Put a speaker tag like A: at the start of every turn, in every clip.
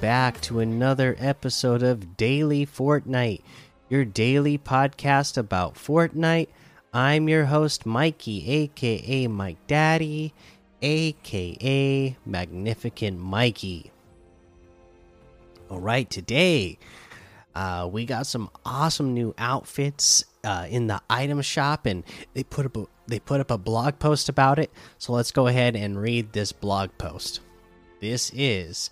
A: back to another episode of Daily Fortnite, your daily podcast about Fortnite. I'm your host, Mikey, aka Mike Daddy, aka Magnificent Mikey. All right, today uh, we got some awesome new outfits uh, in the item shop, and they put up a, they put up a blog post about it. So let's go ahead and read this blog post. This is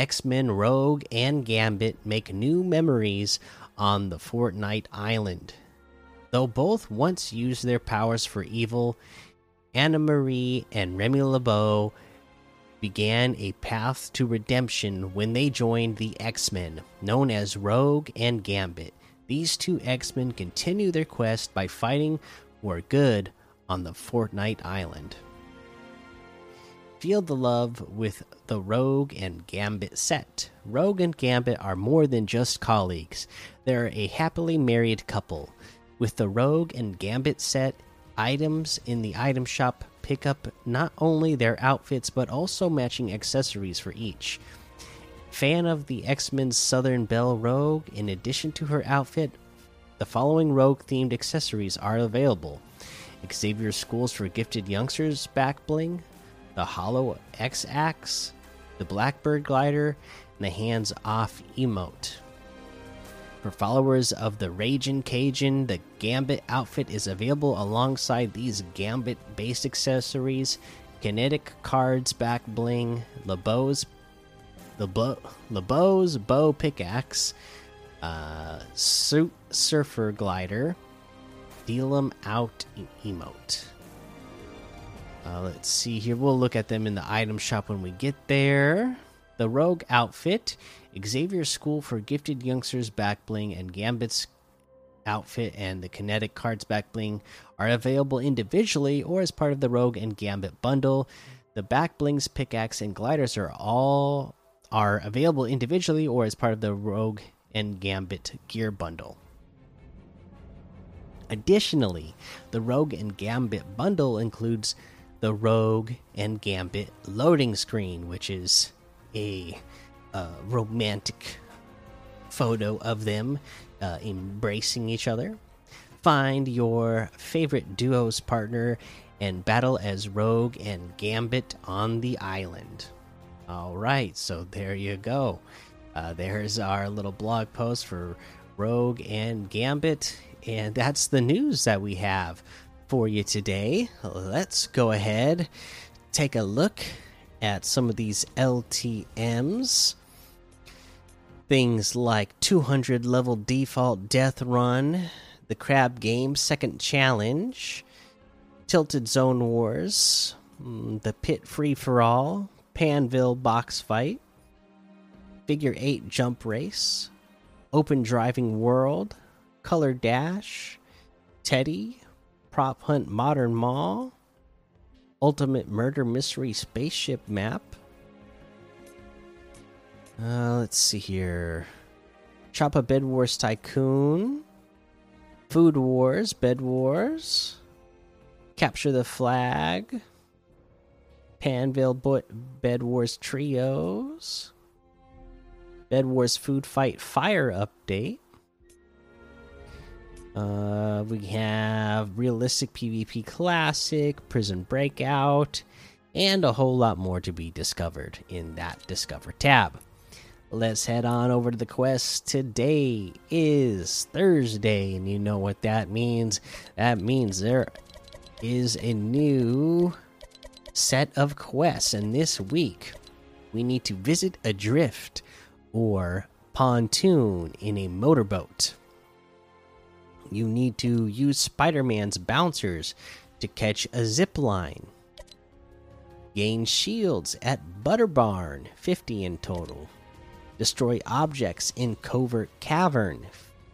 A: X Men Rogue and Gambit make new memories on the Fortnite Island. Though both once used their powers for evil, Anna Marie and Remy LeBeau began a path to redemption when they joined the X Men, known as Rogue and Gambit. These two X Men continue their quest by fighting for good on the Fortnite Island. Feel the love with the Rogue and Gambit set. Rogue and Gambit are more than just colleagues, they're a happily married couple. With the Rogue and Gambit set, items in the item shop pick up not only their outfits but also matching accessories for each. Fan of the X Men's Southern Belle Rogue, in addition to her outfit, the following Rogue themed accessories are available Xavier Schools for Gifted Youngsters back bling, the Hollow X Axe, the Blackbird Glider, and the Hands Off emote. For followers of the Raging Cajun, the Gambit outfit is available alongside these Gambit based accessories Kinetic Cards Back Bling, LeBeau's, LeBeau, LeBeau's Bow Pickaxe, uh, Suit Surfer Glider, Deal 'em Out emote. Uh, let's see here. We'll look at them in the item shop when we get there. The Rogue outfit, Xavier School for Gifted Youngsters back bling, and Gambit's outfit and the Kinetic Cards back bling are available individually or as part of the Rogue and Gambit bundle. The back blings, pickaxe, and gliders are all are available individually or as part of the Rogue and Gambit gear bundle. Additionally, the Rogue and Gambit bundle includes the Rogue and Gambit loading screen, which is a uh, romantic photo of them uh, embracing each other. Find your favorite duo's partner and battle as Rogue and Gambit on the island. All right, so there you go. Uh, there's our little blog post for Rogue and Gambit, and that's the news that we have for you today. Let's go ahead, take a look at some of these LTMs. Things like 200 level default death run, the Crab Game second challenge, Tilted Zone Wars, mm, the Pit Free for All, Pandvil box fight, Figure 8 jump race, Open Driving World, Color Dash, Teddy, Prop Hunt Modern Mall, Ultimate Murder Mystery Spaceship Map. Uh, let's see here. Chop a Bed Wars Tycoon, Food Wars, Bed Wars, Capture the Flag, Pandvil Bo Bed Wars Trios, Bed Wars Food Fight Fire Update, uh, we have realistic PvP classic, prison breakout, and a whole lot more to be discovered in that discover tab. Let's head on over to the quest. Today is Thursday, and you know what that means. That means there is a new set of quests, and this week we need to visit a drift or pontoon in a motorboat you need to use Spider Man's bouncers to catch a zip line. Gain shields at Butter Barn, 50 in total. Destroy objects in Covert Cavern,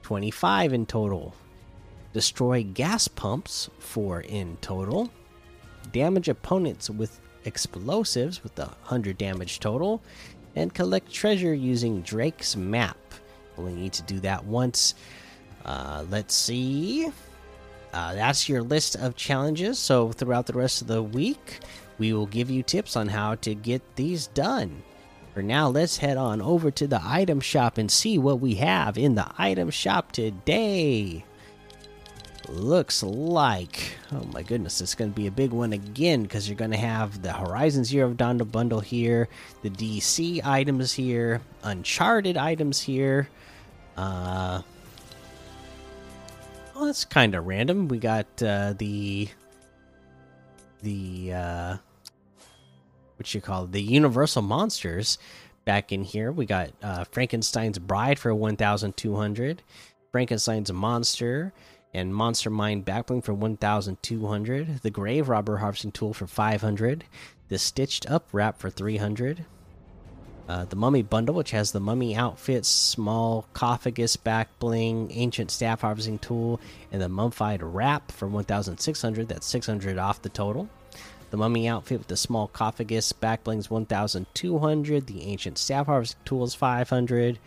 A: 25 in total. Destroy gas pumps, 4 in total. Damage opponents with explosives, with 100 damage total. And collect treasure using Drake's map. Only need to do that once. Uh, let's see. Uh, that's your list of challenges. So, throughout the rest of the week, we will give you tips on how to get these done. For now, let's head on over to the item shop and see what we have in the item shop today. Looks like, oh my goodness, it's going to be a big one again because you're going to have the Horizon Zero Dawn bundle here, the DC items here, Uncharted items here. Uh, well, that's kind of random. We got uh, the the uh, what you call it, the Universal monsters back in here. We got uh, Frankenstein's Bride for one thousand two hundred, Frankenstein's Monster and Monster Mind Backbling for 1200, the Grave Robber Harvesting Tool for 500, the Stitched Up Wrap for 300, uh, the Mummy Bundle, which has the Mummy outfit, small sarcophagus back bling, ancient staff harvesting tool, and the Mummified Wrap for 1,600. That's 600 off the total. The Mummy outfit with the small sarcophagus back blings 1,200. The ancient staff harvesting tool is 500.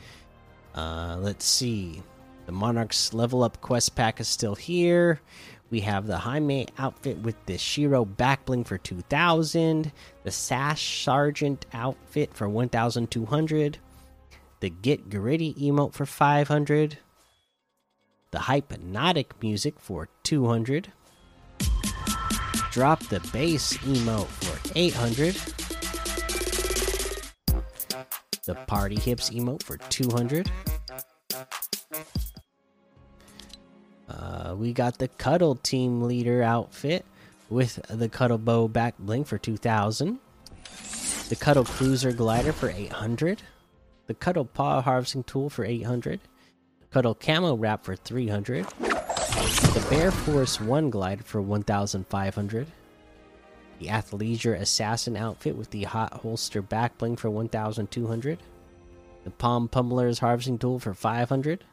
A: Uh, let's see. The Monarch's level up quest pack is still here. We have the Jaime outfit with the Shiro backbling for 2000, the Sash Sergeant outfit for 1200, the Get Gritty emote for 500, the Hypnotic music for 200, Drop the Bass emote for 800, the Party Hips emote for 200. We got the Cuddle Team Leader outfit with the Cuddle Bow back bling for 2000. The Cuddle Cruiser Glider for 800. The Cuddle Paw Harvesting Tool for 800. Cuddle Camo Wrap for 300. The Bear Force 1 Glider for 1500. The Athleisure Assassin outfit with the Hot Holster back bling for 1200. The Palm Pummeler's Harvesting Tool for 500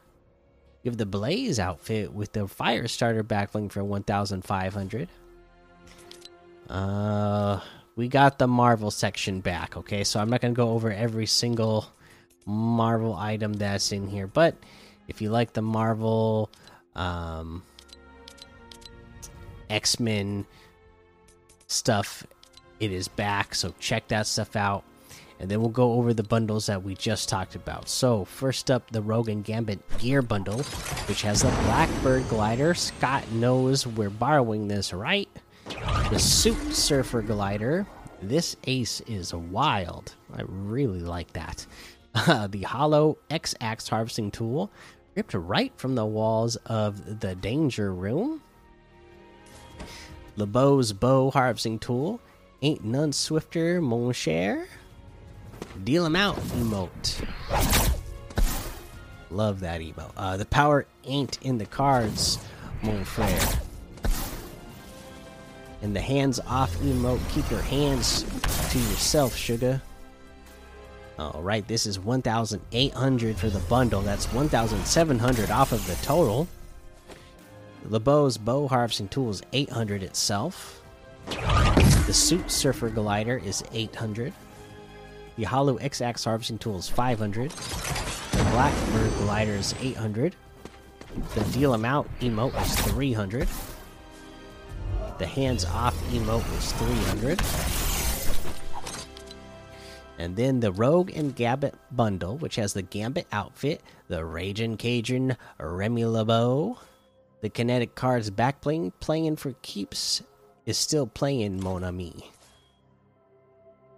A: Give the Blaze outfit with the Fire Starter backbling for 1,500. Uh, we got the Marvel section back. Okay, so I'm not gonna go over every single Marvel item that's in here, but if you like the Marvel, um, X Men stuff, it is back. So check that stuff out and then we'll go over the bundles that we just talked about. So, first up, the Rogue and Gambit Gear Bundle, which has the Blackbird Glider. Scott knows we're borrowing this, right? The Suit Surfer Glider. This ace is wild. I really like that. Uh, the Hollow X Axe Harvesting Tool, ripped right from the walls of the Danger Room. LeBeau's Bow Harvesting Tool. Ain't none swifter, mon cher. Deal him out emote. Love that emote. Uh, the power ain't in the cards, mon frere. And the hands off emote. Keep your hands to yourself, sugar. All right, this is 1,800 for the bundle. That's 1,700 off of the total. LeBeau's bow harvesting tool is 800 itself. The suit surfer glider is 800. The Hollow X Axe Harvesting Tool is 500. The Blackbird Glider is 800. The Deal 'em Out emote is 300. The Hands Off emote is 300. And then the Rogue and Gambit bundle, which has the Gambit outfit, the Raging Cajun Remy LeBeau, the Kinetic cards backbling, playing for keeps, is still playing Mon Ami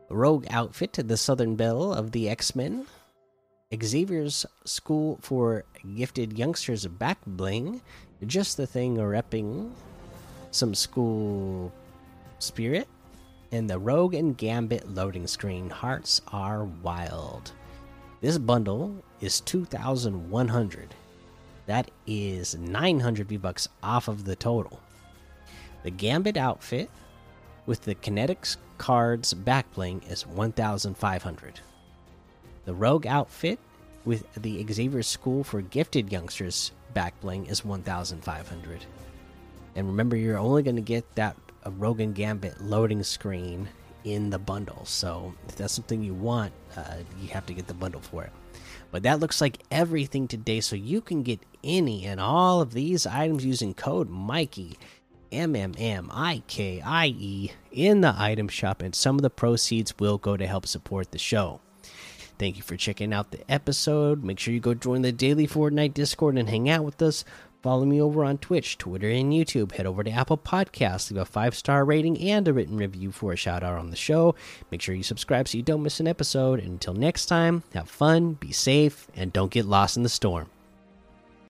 A: rogue outfit, the Southern Belle of the X Men, Xavier's School for Gifted Youngsters back bling, just the thing repping some school spirit, and the Rogue and Gambit loading screen. Hearts are wild. This bundle is 2,100. That is 900 V bucks off of the total. The Gambit outfit with the Kinetics cards backbling is 1,500. The Rogue outfit with the Xavier School for Gifted Youngsters backbling is 1,500. And remember, you're only going to get that and Gambit loading screen in the bundle. So if that's something you want, uh, you have to get the bundle for it. But that looks like everything today. So you can get any and all of these items using code Mikey M M M I K I E in the item shop, and some of the proceeds will go to help support the show. Thank you for checking out the episode. Make sure you go join the daily Fortnite Discord and hang out with us. Follow me over on Twitch, Twitter, and YouTube. Head over to Apple Podcasts, leave a five star rating and a written review for a shout out on the show. Make sure you subscribe so you don't miss an episode. And until next time, have fun, be safe, and don't get lost in the storm.